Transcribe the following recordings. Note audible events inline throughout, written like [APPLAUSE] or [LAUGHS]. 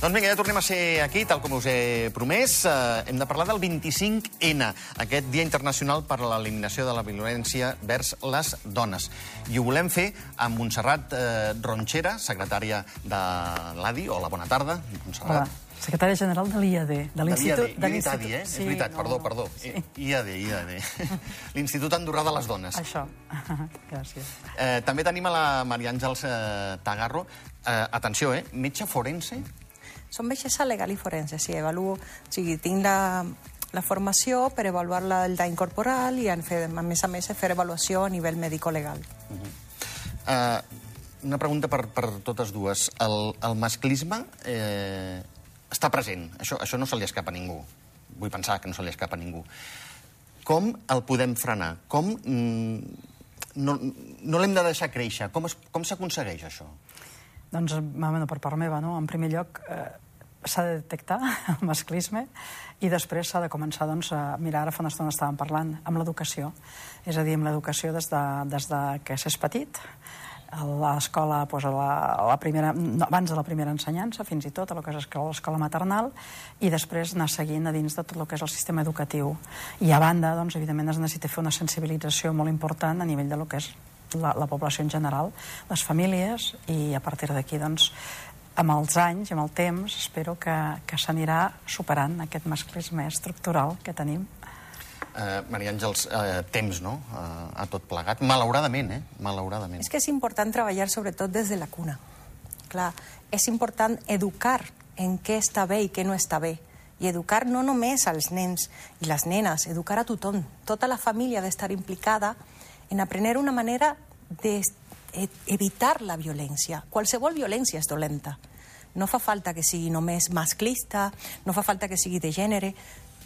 Doncs vinga, ja tornem a ser aquí, tal com us he promès. Eh, hem de parlar del 25N, aquest Dia Internacional per a l'Eliminació de la Violència vers les Dones. I ho volem fer amb Montserrat eh, Ronchera, secretària de l'ADI. Hola, bona tarda, Montserrat. Hola. Secretària General de l'IAD, de l'Institut... De l'IAD, eh? Sí, és veritat, no, perdó, perdó. Sí. IAD, IAD. [LAUGHS] L'Institut Andorrà de les Dones. Això, [LAUGHS] gràcies. Eh, també tenim a la Maria Àngels eh, Tagarro. Eh, atenció, eh? Metge forense Som metgessa legal i forense, sí, avaluo... O sigui, tinc la, la formació per avaluar la, el dany corporal i, en fer, a més a més, fer avaluació a nivell mèdico-legal. Uh -huh. uh, una pregunta per, per totes dues. El, el masclisme eh, està present. Això, això no se li escapa a ningú. Vull pensar que no se li escapa a ningú. Com el podem frenar? Com mm, no, no l'hem de deixar créixer? Com s'aconsegueix això? Doncs, bueno, per part meva, no? en primer lloc, eh, s'ha de detectar [LAUGHS] el masclisme i després s'ha de començar doncs, a mirar, ara fa una estona estàvem parlant, amb l'educació. És a dir, amb l'educació des, de, des de que s'és petit, a l'escola, doncs, a la, a la primera, no, abans de la primera ensenyança, fins i tot, a lo que és l'escola maternal, i després anar seguint a dins de tot el que és el sistema educatiu. I a banda, doncs, evidentment, es necessita fer una sensibilització molt important a nivell de lo que és la, la població en general, les famílies, i a partir d'aquí, doncs, amb els anys, amb el temps, espero que, que s'anirà superant aquest masclisme estructural que tenim. Uh, Maria Àngels, uh, temps, no?, uh, a tot plegat. Malauradament, eh?, malauradament. És que és important treballar sobretot des de la cuna. Clar, és important educar en què està bé i què no està bé. I educar no només als nens i les nenes, educar a tothom. Tota la família ha d'estar implicada en aprender una manera d'evitar la violència. Qualsevol violència és dolenta. No fa falta que sigui només masclista, no fa falta que sigui de gènere.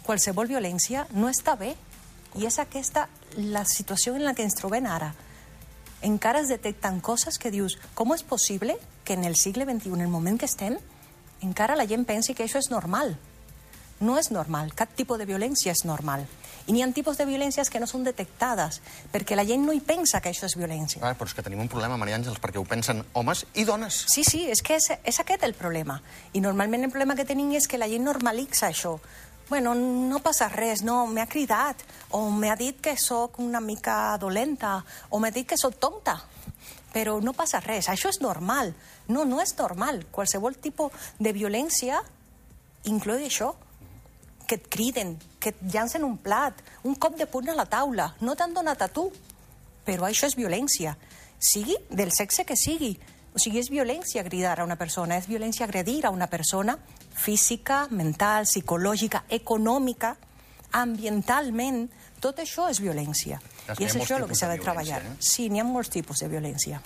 Qualsevol violència no està bé. I és aquesta la situació en la que ens trobem ara. Encara es detecten coses que dius, com és possible que en el segle XXI, en el moment que estem, encara la gent pensi que això és normal. No és normal, cap tipus de violència és normal. I n'hi ha tipus de violències que no són detectades, perquè la gent no hi pensa que això és violència. Ah, però és que tenim un problema, Maria Àngels, perquè ho pensen homes i dones. Sí, sí, és que és, és aquest el problema. I normalment el problema que tenim és que la gent normalitza això. Bueno, no passa res, no, m'ha cridat, o m'ha dit que sóc una mica dolenta, o m'ha dit que sóc tonta però no passa res, això és normal. No, no és normal. Qualsevol tipus de violència inclou això que et criden, que et llancen un plat, un cop de punt a la taula, no t'han donat a tu. Però això és violència, sigui del sexe que sigui. O sigui, és violència cridar a una persona, és violència agredir a una persona física, mental, psicològica, econòmica, ambientalment, tot això és violència. I és això el que s'ha de treballar. Eh? Sí, n'hi ha molts tipus de violència.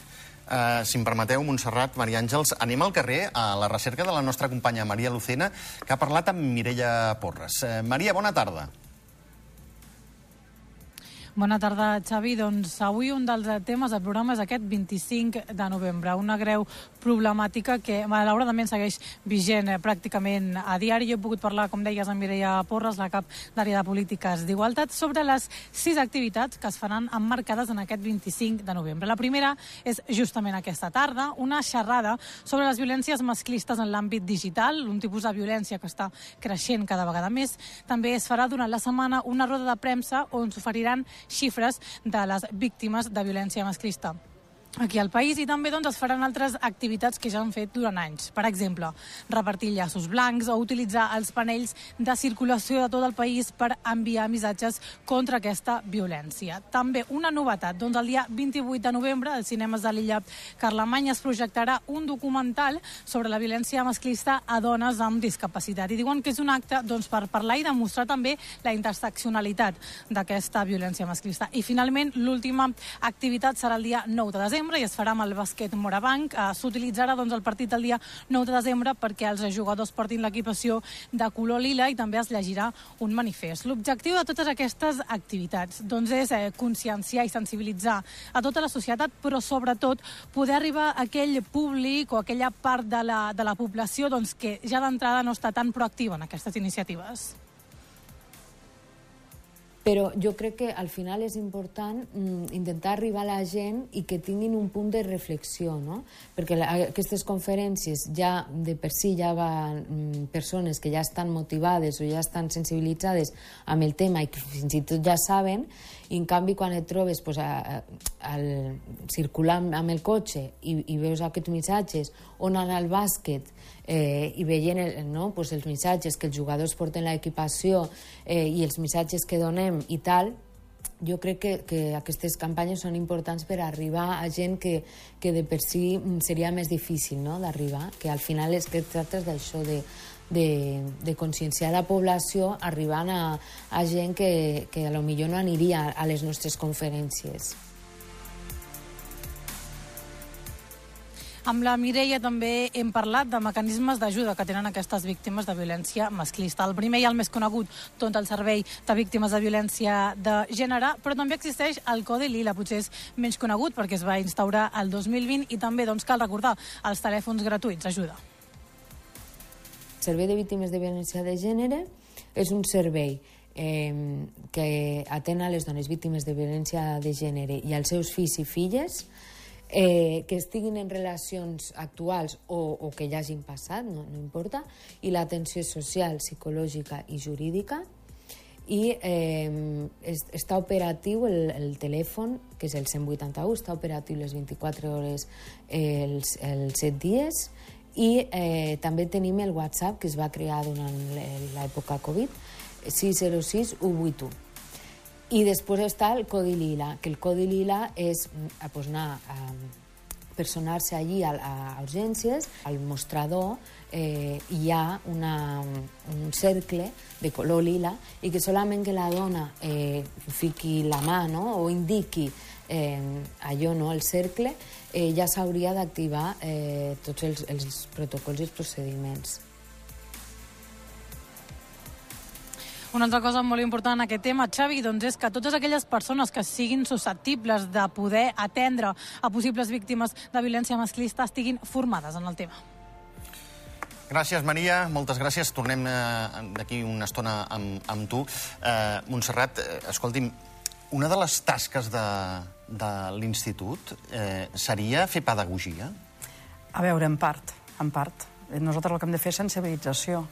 Uh, si em permeteu, Montserrat, Maria Àngels, anem al carrer a la recerca de la nostra companya Maria Lucena, que ha parlat amb Mireia Porres. Uh, Maria, bona tarda. Bona tarda, Xavi. Doncs avui un dels temes del programa és aquest 25 de novembre, una greu problemàtica que malauradament segueix vigent eh, pràcticament a diari. Jo he pogut parlar, com deies, amb Mireia Porres, la cap d'àrea de polítiques d'igualtat, sobre les sis activitats que es faran emmarcades en aquest 25 de novembre. La primera és justament aquesta tarda, una xerrada sobre les violències masclistes en l'àmbit digital, un tipus de violència que està creixent cada vegada més. També es farà durant la setmana una roda de premsa on s'oferiran xifres de les víctimes de violència masclista aquí al país i també doncs, es faran altres activitats que ja han fet durant anys. Per exemple, repartir llaços blancs o utilitzar els panells de circulació de tot el país per enviar missatges contra aquesta violència. També una novetat, doncs el dia 28 de novembre als cinemes de l'illa Carlemany es projectarà un documental sobre la violència masclista a dones amb discapacitat. I diuen que és un acte doncs, per parlar i demostrar també la interseccionalitat d'aquesta violència masclista. I finalment, l'última activitat serà el dia 9 de desembre desembre i es farà amb el bàsquet Morabanc. Eh, S'utilitzarà doncs, el partit el dia 9 de desembre perquè els jugadors portin l'equipació de color lila i també es llegirà un manifest. L'objectiu de totes aquestes activitats doncs, és eh, conscienciar i sensibilitzar a tota la societat, però sobretot poder arribar a aquell públic o aquella part de la, de la població doncs, que ja d'entrada no està tan proactiva en aquestes iniciatives. Però jo crec que al final és important mm, intentar arribar a la gent i que tinguin un punt de reflexió, no? Perquè la, aquestes conferències ja de per si ja van mm, persones que ja estan motivades o ja estan sensibilitzades amb el tema i que fins i tot ja saben, i en canvi quan et trobes pues, a, a, al, circulant amb el cotxe i, i veus aquests missatges on anar al bàsquet eh, i veient el, no, pues, els missatges que els jugadors porten l'equipació eh, i els missatges que donem i tal, jo crec que, que aquestes campanyes són importants per arribar a gent que, que de per si seria més difícil no? d'arribar, que al final és que tractes d'això de, de, de conscienciar la població arribant a, a gent que, que a lo millor no aniria a les nostres conferències. Amb la Mireia també hem parlat de mecanismes d'ajuda que tenen aquestes víctimes de violència masclista. El primer i el més conegut, tot el servei de víctimes de violència de gènere, però també existeix el Codi Lila, potser és menys conegut perquè es va instaurar el 2020 i també doncs, cal recordar els telèfons gratuïts. Ajuda. Servei de Víctimes de Violència de Gènere és un servei eh, que atén a les dones víctimes de violència de gènere i als seus fills i filles eh, que estiguin en relacions actuals o, o que ja hagin passat, no, no importa, i l'atenció social, psicològica i jurídica i eh, es, està operatiu el, el telèfon, que és el 181, està operatiu les 24 hores eh, els, els 7 dies i eh, també tenim el WhatsApp que es va crear durant l'època Covid, 606 181. I després està el Codi Lila, que el Codi Lila és a, pues, anar a personar-se allí a, a urgències, al mostrador eh, hi ha una, un cercle de color lila i que solament que la dona eh, fiqui la mà no? o indiqui eh, allò, no? el cercle, eh, ja s'hauria d'activar eh, tots els, els protocols i els procediments. Una altra cosa molt important en aquest tema, Xavi, doncs és que totes aquelles persones que siguin susceptibles de poder atendre a possibles víctimes de violència masclista estiguin formades en el tema. Gràcies, Maria. Moltes gràcies. Tornem eh, d'aquí una estona amb, amb tu. Eh, Montserrat, eh, escolti'm, una de les tasques de, de l'institut eh, seria fer pedagogia? A veure, en part, en part. Nosaltres el que hem de fer és sensibilització.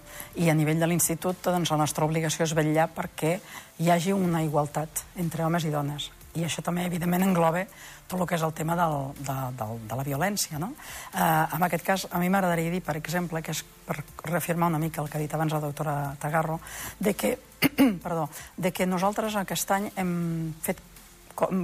I a nivell de l'institut, doncs, la nostra obligació és vetllar perquè hi hagi una igualtat entre homes i dones. I això també, evidentment, engloba tot el que és el tema del, de, del, de la violència. No? Eh, en aquest cas, a mi m'agradaria dir, per exemple, que és per reafirmar una mica el que ha dit abans la doctora Tagarro, de que, [CLEARS THROAT] perdó, de que nosaltres aquest any hem fet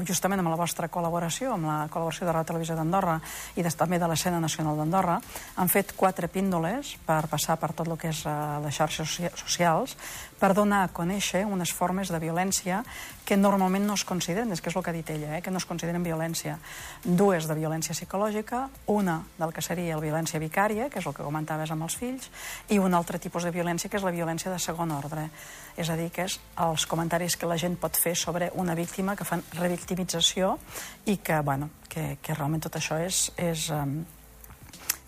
justament amb la vostra col·laboració, amb la col·laboració de la Televisió d'Andorra i des, també de l'escena nacional d'Andorra, han fet quatre píndoles per passar per tot el que és uh, les xarxes socials per donar a conèixer unes formes de violència que normalment no es consideren, és que és el que ha dit ella, eh, que no es consideren violència. Dues de violència psicològica, una del que seria la violència vicària, que és el que comentaves amb els fills, i un altre tipus de violència, que és la violència de segon ordre. És a dir, que és els comentaris que la gent pot fer sobre una víctima que fan revictimització i que, bueno, que, que realment tot això és, és um,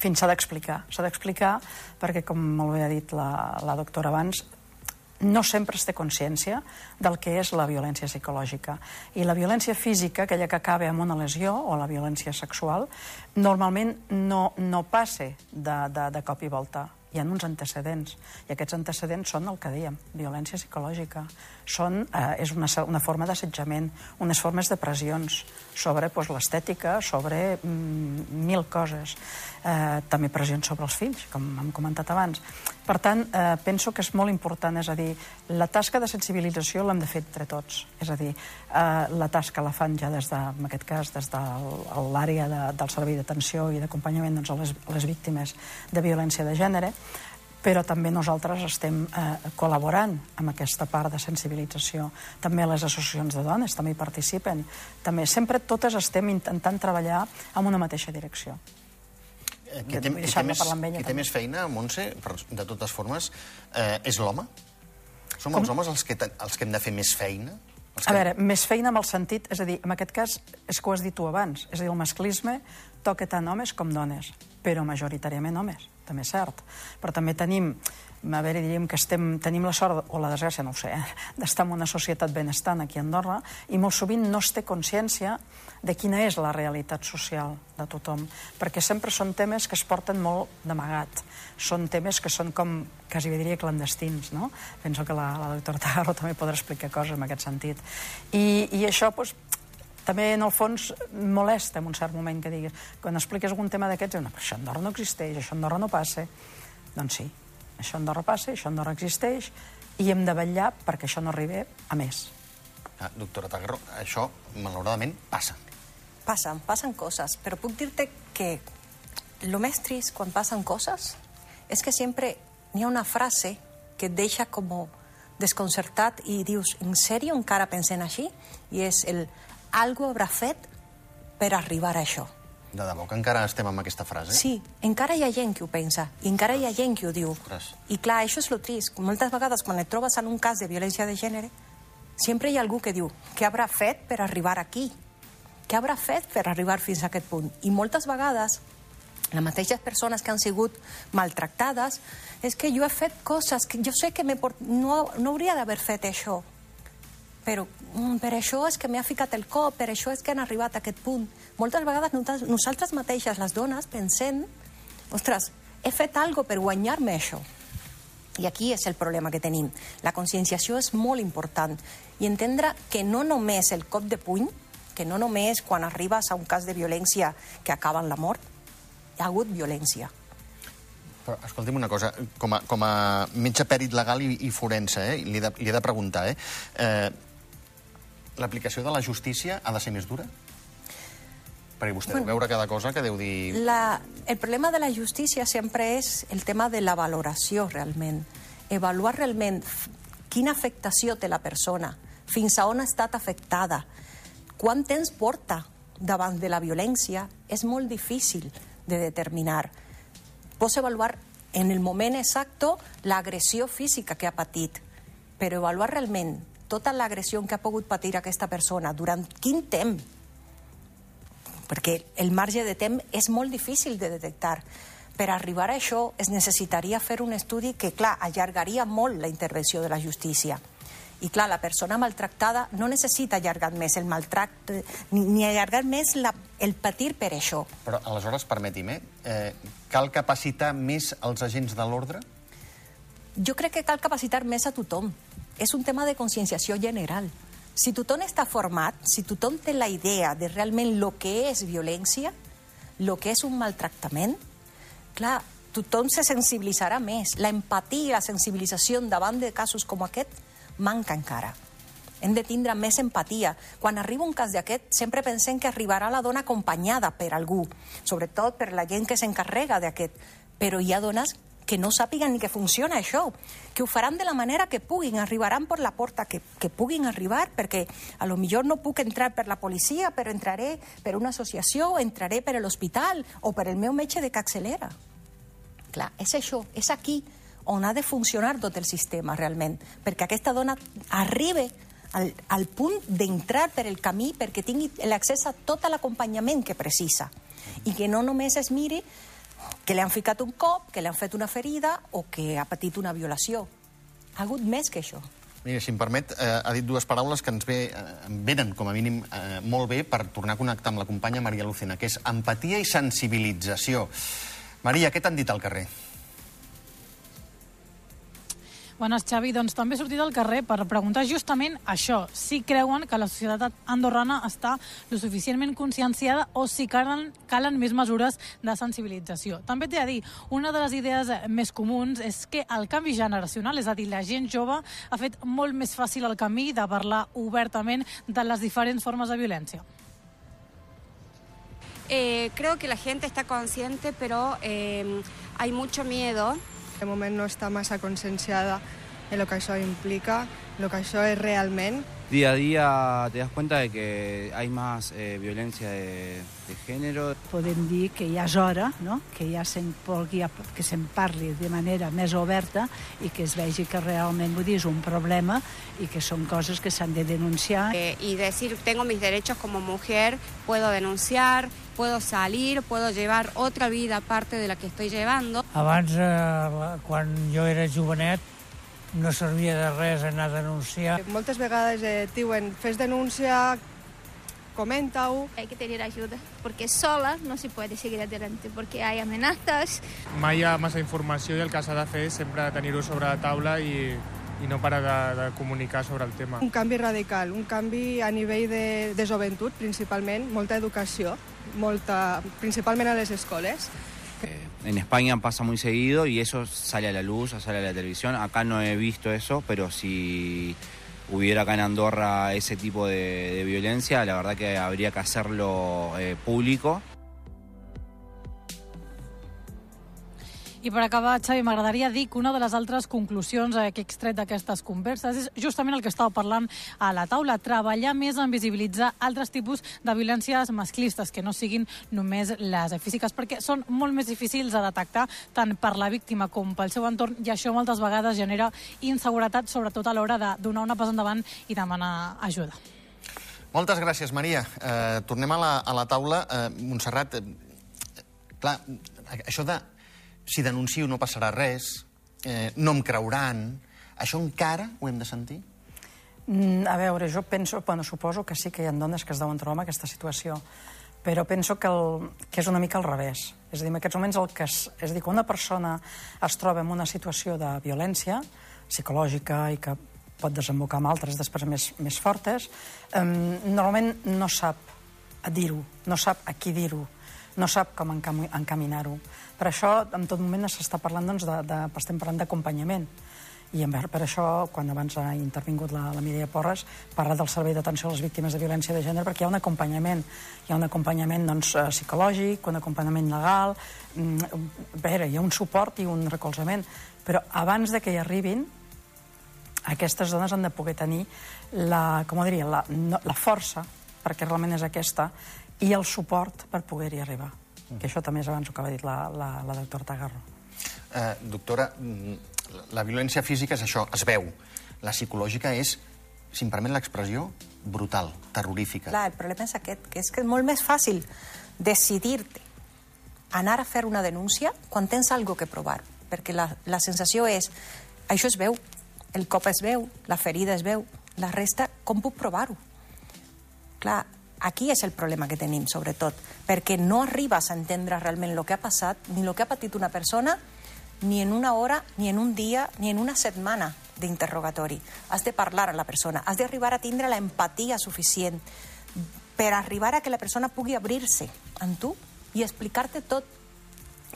fins s'ha d'explicar. S'ha d'explicar perquè, com molt bé ha dit la, la doctora abans, no sempre es té consciència del que és la violència psicològica. I la violència física, aquella que acaba amb una lesió, o la violència sexual, normalment no, no passa de, de, de cop i volta. Hi ha uns antecedents, i aquests antecedents són el que dèiem, violència psicològica. Són, eh, és una, una forma d'assetjament, unes formes de pressions sobre pues, l'estètica, sobre mm, mil coses. Eh, també pressions sobre els fills, com hem comentat abans. Per tant, eh, penso que és molt important, és a dir, la tasca de sensibilització l'hem de fer entre tots. És a dir, eh, la tasca la fan ja des de, en aquest cas, des de l'àrea de, del servei d'atenció i d'acompanyament doncs, a, les, a les víctimes de violència de gènere, però també nosaltres estem eh, col·laborant amb aquesta part de sensibilització. També les associacions de dones també hi participen. També sempre totes estem intentant treballar en una mateixa direcció. Eh, qui té, qui té, més, qui té més feina, Montse, per, de totes formes, eh, és l'home? Som Com? els homes els que, els que hem de fer més feina? A veure, més feina amb el sentit, és a dir, en aquest cas, és que ho has dit tu abans, és a dir, el masclisme toca tant homes com dones, però majoritàriament homes, també és cert. Però també tenim a veure, diríem que estem, tenim la sort, o la desgràcia, no ho sé, eh, d'estar en una societat benestant aquí a Andorra, i molt sovint no es té consciència de quina és la realitat social de tothom, perquè sempre són temes que es porten molt d'amagat, són temes que són com, quasi bé diria, clandestins, no? Penso que la, la doctora Tagarro també podrà explicar coses en aquest sentit. I, i això, doncs, també, en el fons, molesta en un cert moment que diguis, quan expliques algun tema d'aquests, no, això a Andorra no existeix, això a Andorra no passa. Doncs sí, això Andorra passa, això Andorra existeix, i hem de vetllar perquè això no arribi a més. Ah, doctora Tagarro, això, malauradament, passa. Passen, passen coses, però puc dir-te que lo més trist quan passen coses és que sempre n'hi ha una frase que et deixa com desconcertat i dius, en sèrio encara pensem així? I és el algo haurà fet per arribar a això. De debò que encara estem amb aquesta frase? Sí, encara hi ha gent que ho pensa, i encara hi ha gent que ho diu. Ostres. I clar, això és lo trist. Moltes vegades, quan et trobes en un cas de violència de gènere, sempre hi ha algú que diu què haurà fet per arribar aquí? Què haurà fet per arribar fins a aquest punt? I moltes vegades, les mateixes persones que han sigut maltractades, és que jo he fet coses que jo sé que me port... no, no hauria d'haver fet això, però mm, per això és que m'ha ficat el cop, per això és que han arribat a aquest punt. Moltes vegades nosaltres, mateixes, les dones, pensem, ostres, he fet algo per guanyar-me això. I aquí és el problema que tenim. La conscienciació és molt important i entendre que no només el cop de puny, que no només quan arribes a un cas de violència que acaba en la mort, hi ha hagut violència. Però, escolti'm una cosa, com a, com a metge pèrit legal i, i forense, eh, li, he de, li he de preguntar, eh, eh, l'aplicació de la justícia ha de ser més dura? Perquè vostè bueno, deu veure cada cosa que deu dir... La, el problema de la justícia sempre és el tema de la valoració, realment. Avaluar realment quina afectació té la persona, fins a on ha estat afectada, quant temps porta davant de la violència, és molt difícil de determinar. Pots avaluar en el moment exacte l'agressió física que ha patit, però avaluar realment tota l'agressió que ha pogut patir aquesta persona durant quin temps, perquè el marge de temps és molt difícil de detectar. Per arribar a això es necessitaria fer un estudi que, clar, allargaria molt la intervenció de la justícia. I clar, la persona maltractada no necessita allargar més el maltracte, ni, ni allargar més la, el patir per això. Però aleshores, permeti'm, eh, cal capacitar més els agents de l'ordre? Jo crec que cal capacitar més a tothom. És un tema de conscienciació general. Si tothom està format, si tothom té la idea de realment el que és violència, el que és un maltractament, clar, tothom se sensibilitzarà més. La empatia i la sensibilització davant de casos com aquest manca encara. Hem de tindre més empatia. Quan arriba un cas d'aquest, sempre pensem que arribarà la dona acompanyada per algú, sobretot per la gent que s'encarrega d'aquest. Però hi ha dones que no sàpiguen ni que funciona això, que ho faran de la manera que puguin, arribaran per la porta que, que puguin arribar, perquè a lo millor no puc entrar per la policia, però entraré per una associació, entraré per l'hospital o per el meu metge de capçalera. Clar, és això, és aquí on ha de funcionar tot el sistema realment, perquè aquesta dona arribi al, al punt d'entrar per el camí perquè tingui l'accés a tot l'acompanyament que precisa i que no només es miri que li han ficat un cop, que li han fet una ferida o que ha patit una violació. Ha hagut més que això. Mira, si em permet, eh, ha dit dues paraules que ens ve, eh, venen, com a mínim, eh, molt bé per tornar a connectar amb la companya Maria Lucena, que és empatia i sensibilització. Maria, què t'han dit al carrer? Bones, Xavi. Doncs també he sortit al carrer per preguntar justament això, si creuen que la societat andorrana està lo suficientment conscienciada o si calen, calen més mesures de sensibilització. També t'he de dir, una de les idees més comuns és que el canvi generacional, és a dir, la gent jove, ha fet molt més fàcil el camí de parlar obertament de les diferents formes de violència. Eh, creo que la gente está consciente, pero eh, hay mucho miedo de moment no està massa conscienciada en el que això implica el que això és realment. Día a día te das cuenta de que hay más eh, violencia de, de género. Podem dir que ja és hora no? que ja se'n vulgui, que se'n parli de manera més oberta i que es vegi que realment vull dir, és un problema i que són coses que s'han de denunciar. Eh, y decir, tengo mis derechos como mujer, puedo denunciar, puedo salir, puedo llevar otra vida aparte de la que estoy llevando. Abans, eh, quan jo era jovenet, no servia de res anar a denunciar. Moltes vegades eh, diuen, fes denúncia, comenta-ho. Hay que tener ayuda, porque sola no se puede seguir adelante, porque hay amenazas. Mai hi ha massa informació i el que s'ha de fer és sempre tenir-ho sobre la taula i, i no parar de, de comunicar sobre el tema. Un canvi radical, un canvi a nivell de, de joventut, principalment, molta educació, molta, principalment a les escoles. En España pasa muy seguido y eso sale a la luz, sale a la televisión. Acá no he visto eso, pero si hubiera acá en Andorra ese tipo de, violencia, la verdad que habría que hacerlo eh, público. I per acabar, Xavi, m'agradaria dir que una de les altres conclusions eh, que he extret d'aquestes converses és justament el que estava parlant a la taula, treballar més en visibilitzar altres tipus de violències masclistes, que no siguin només les físiques, perquè són molt més difícils de detectar tant per la víctima com pel seu entorn, i això moltes vegades genera inseguretat, sobretot a l'hora de donar una pas endavant i demanar ajuda. Moltes gràcies, Maria. Eh, tornem a la, a la taula. Eh, Montserrat, eh, clar, això de si denuncio no passarà res, eh, no em creuran, això encara ho hem de sentir? Mm, a veure, jo penso, bueno, suposo que sí que hi ha dones que es deuen trobar en aquesta situació, però penso que, el, que és una mica al revés. És a dir, en aquests moments el que es, és a dir, que una persona es troba en una situació de violència psicològica i que pot desembocar en altres després més, més fortes, eh, normalment no sap dir-ho, no sap a qui dir-ho, no sap com encam encaminar-ho. Per això, en tot moment s'està parlant, doncs, de, de, parlant d'acompanyament. I per això, quan abans ha intervingut la, la Mireia Porres, parla del servei d'atenció a les víctimes de violència de gènere, perquè hi ha un acompanyament. Hi ha un acompanyament doncs, eh, psicològic, un acompanyament legal, mm, a veure, hi ha un suport i un recolzament. Però abans de que hi arribin, aquestes dones han de poder tenir la, com diria, la, no, la força, perquè realment és aquesta, i el suport per poder-hi arribar. Mm. Que això també és abans el que ha dit la, la, la doctora Tagarro. Eh, doctora, mm, la violència física és això, es veu. La psicològica és, si em permet l'expressió, brutal, terrorífica. Clar, el problema és aquest, que és que és molt més fàcil decidir-te anar a fer una denúncia quan tens algo que provar, perquè la, la sensació és, això es veu, el cop es veu, la ferida es veu, la resta, com puc provar-ho? Clar, aquí és el problema que tenim, sobretot, perquè no arribes a entendre realment el que ha passat, ni el que ha patit una persona, ni en una hora, ni en un dia, ni en una setmana d'interrogatori. Has de parlar amb la persona, has d'arribar a tindre la empatia suficient per arribar a que la persona pugui obrir-se amb tu i explicar-te tot.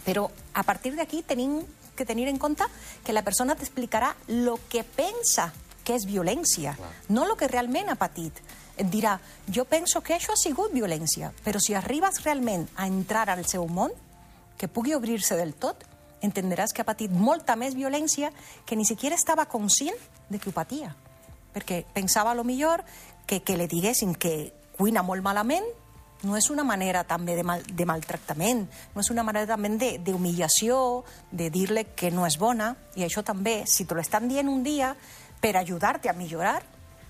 Però a partir d'aquí tenim que tenir en compte que la persona t'explicarà el que pensa que és violència, Clar. no el que realment ha patit. Dirà, jo penso que això ha sigut violència, però si arribes realment a entrar al seu món, que pugui obrir-se del tot, entendràs que ha patit molta més violència que ni siquiera estava conscient de que ho patia. Perquè pensava a lo millor que, que li diguessin que cuina molt malament no és una manera també de, mal, de maltractament, no és una manera també d'humillació, de, de dir-li que no és bona, i això també, si te l'estan dient un dia per ajudar-te a millorar,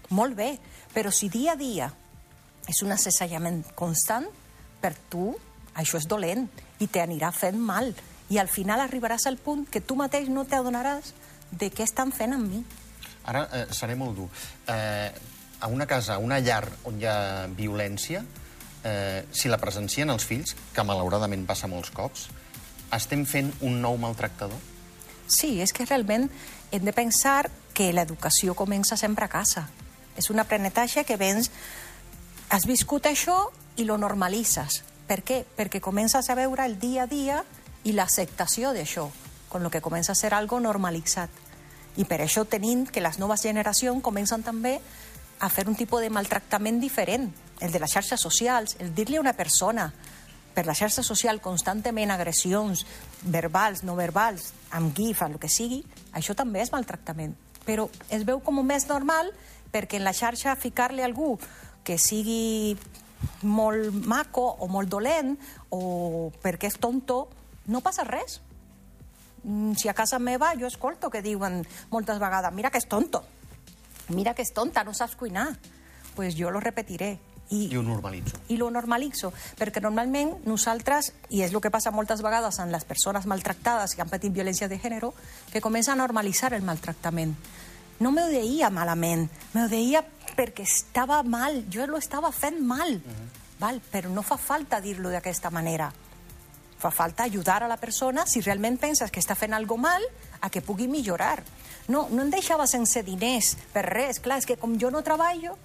molt bé, però si dia a dia és un assessallament constant, per tu això és dolent i t'anirà fent mal. I al final arribaràs al punt que tu mateix no t'adonaràs de què estan fent amb mi. Ara eh, seré molt dur. Eh, a una casa, a una llar on hi ha violència, eh, si la presencien els fills, que malauradament passa molts cops, estem fent un nou maltractador? Sí, és que realment hem de pensar que l'educació comença sempre a casa. És un aprenentatge que vens... Has viscut això i lo normalitzes. Per què? Perquè comences a veure el dia a dia i l'acceptació d'això, con lo que comença a ser algo normalitzat. I per això tenim que les noves generacions comencen també a fer un tipus de maltractament diferent, el de les xarxes socials, el dir-li a una persona per la xarxa social constantment agressions verbals, no verbals, amb gif, el que sigui, això també és maltractament però es veu com més normal perquè en la xarxa ficar-li algú que sigui molt maco o molt dolent o perquè és tonto, no passa res. Mm, Si a casa meva jo escolto que diuen moltes vegades mira que és tonto, mira que és tonta, no saps cuinar. pues jo lo repetiré. I, I ho normalitzo. i lo normalitzo, perquè normalment nosaltres, i és el que passa moltes vegades amb les persones maltractades que han patit violència de gènere, que comença a normalitzar el maltractament. No me deia malament, me deia perquè estava mal, jo lo estava fent mal, val? però no fa falta dir-lo d'aquesta manera. Fa falta ajudar a la persona si realment penses que està fent algo mal a que pugui millorar. No, no em deixava sense diners per res. Clar, és que com jo no treballo,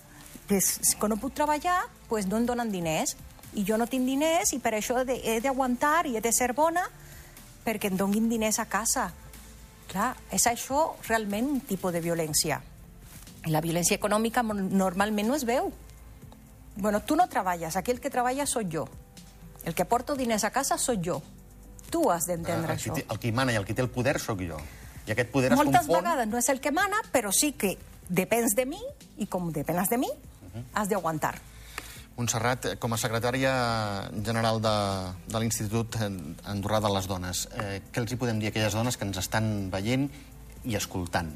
pues, quan no puc treballar, pues no em donen diners. I jo no tinc diners i per això he d'aguantar i he de ser bona perquè em donguin diners a casa. Clar, és això realment un tipus de violència. La violència econòmica normalment no es veu. Bueno, tu no treballes, aquí el que treballa soc jo. El que porto diners a casa soc jo. Tu has d'entendre qui això. el qui mana i el qui té el poder sóc jo. I aquest poder Moltes es confon... vegades no és el que mana, però sí que depens de mi, i com depenes de mi, has d'aguantar. Montserrat, eh, com a secretària general de, de l'Institut Andorrà de les Dones, eh, què els hi podem dir a aquelles dones que ens estan veient i escoltant?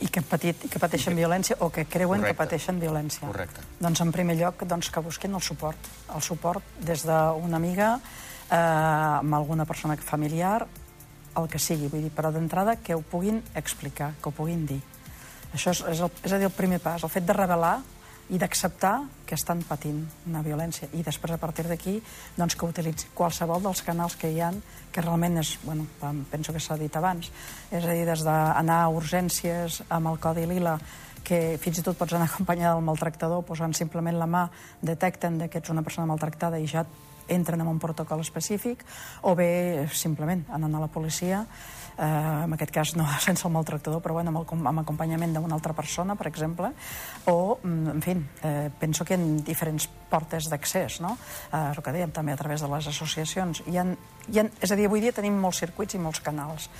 I que, patit, que pateixen violència o que creuen Correcte. que pateixen violència. Correcte. Doncs en primer lloc doncs, que busquin el suport. El suport des d'una amiga, eh, amb alguna persona familiar, el que sigui. Vull dir, però d'entrada que ho puguin explicar, que ho puguin dir. Això és, és, el, és a dir, el primer pas, el fet de revelar i d'acceptar que estan patint una violència. I després, a partir d'aquí, doncs, que utilitzi qualsevol dels canals que hi han, que realment és, bueno, penso que s'ha dit abans, és a dir, des d'anar a urgències amb el codi lila, que fins i tot pots anar [LAUGHS] acompanyada del maltractador, posant simplement la mà, detecten de que ets una persona maltractada i ja entren en un protocol específic, o bé simplement anant a la policia, eh, en aquest cas no [LAUGHS] sense el maltractador, però bueno, amb, el, amb acompanyament d'una altra persona, per exemple, o, mm, en fi, eh, penso que en diferents portes d'accés, no? Eh, el que dèiem també a través de les associacions. Hi ha, hi ha, és a dir, avui dia tenim molts circuits i molts canals.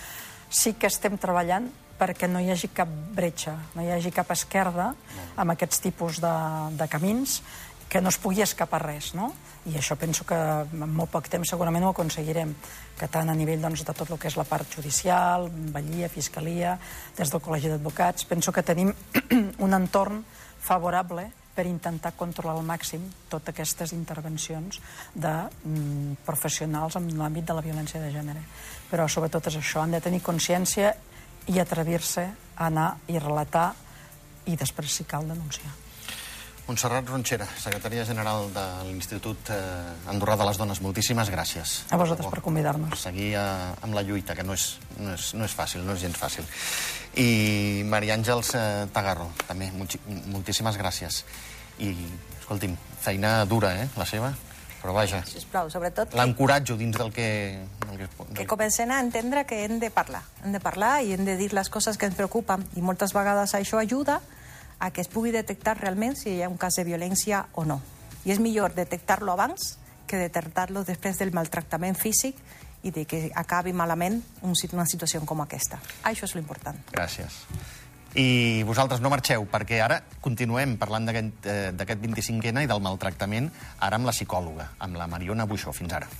Sí que estem treballant perquè no hi hagi cap bretxa, no hi hagi cap esquerda amb aquests tipus de, de camins que no es pugui escapar res, no? I això penso que en molt poc temps segurament ho aconseguirem, que tant a nivell doncs, de tot el que és la part judicial, vetllia, fiscalia, des del Col·legi d'Advocats, penso que tenim [CLEARS THROAT] un entorn favorable per intentar controlar al màxim totes aquestes intervencions de mm, professionals en l'àmbit de la violència de gènere. Però sobretot és això, han de tenir consciència i atrevir-se a anar i relatar i després, si cal, denunciar. Montserrat Ronxera, secretària general de l'Institut eh, Andorrà de les Dones, moltíssimes gràcies. A vosaltres per convidar-nos. Seguir eh, amb la lluita, que no és, no, és, no és fàcil, no és gens fàcil. I Maria Àngels eh, Tagarro, també, moltíssimes gràcies. I, escolti'm, feina dura, eh, la seva, però vaja, Sisplau, sobretot que, l'encoratjo dins del que... Del que, que del... comencen a entendre que hem de parlar. Hem de parlar i hem de dir les coses que ens preocupen. I moltes vegades això ajuda a que es pugui detectar realment si hi ha un cas de violència o no. I és millor detectar-lo abans que detectar-lo després del maltractament físic i de que acabi malament una situació com aquesta. Això és l'important. Gràcies. I vosaltres no marxeu, perquè ara continuem parlant d'aquest eh, d'aquest 25N i del maltractament, ara amb la psicòloga, amb la Mariona Buixó. Fins ara.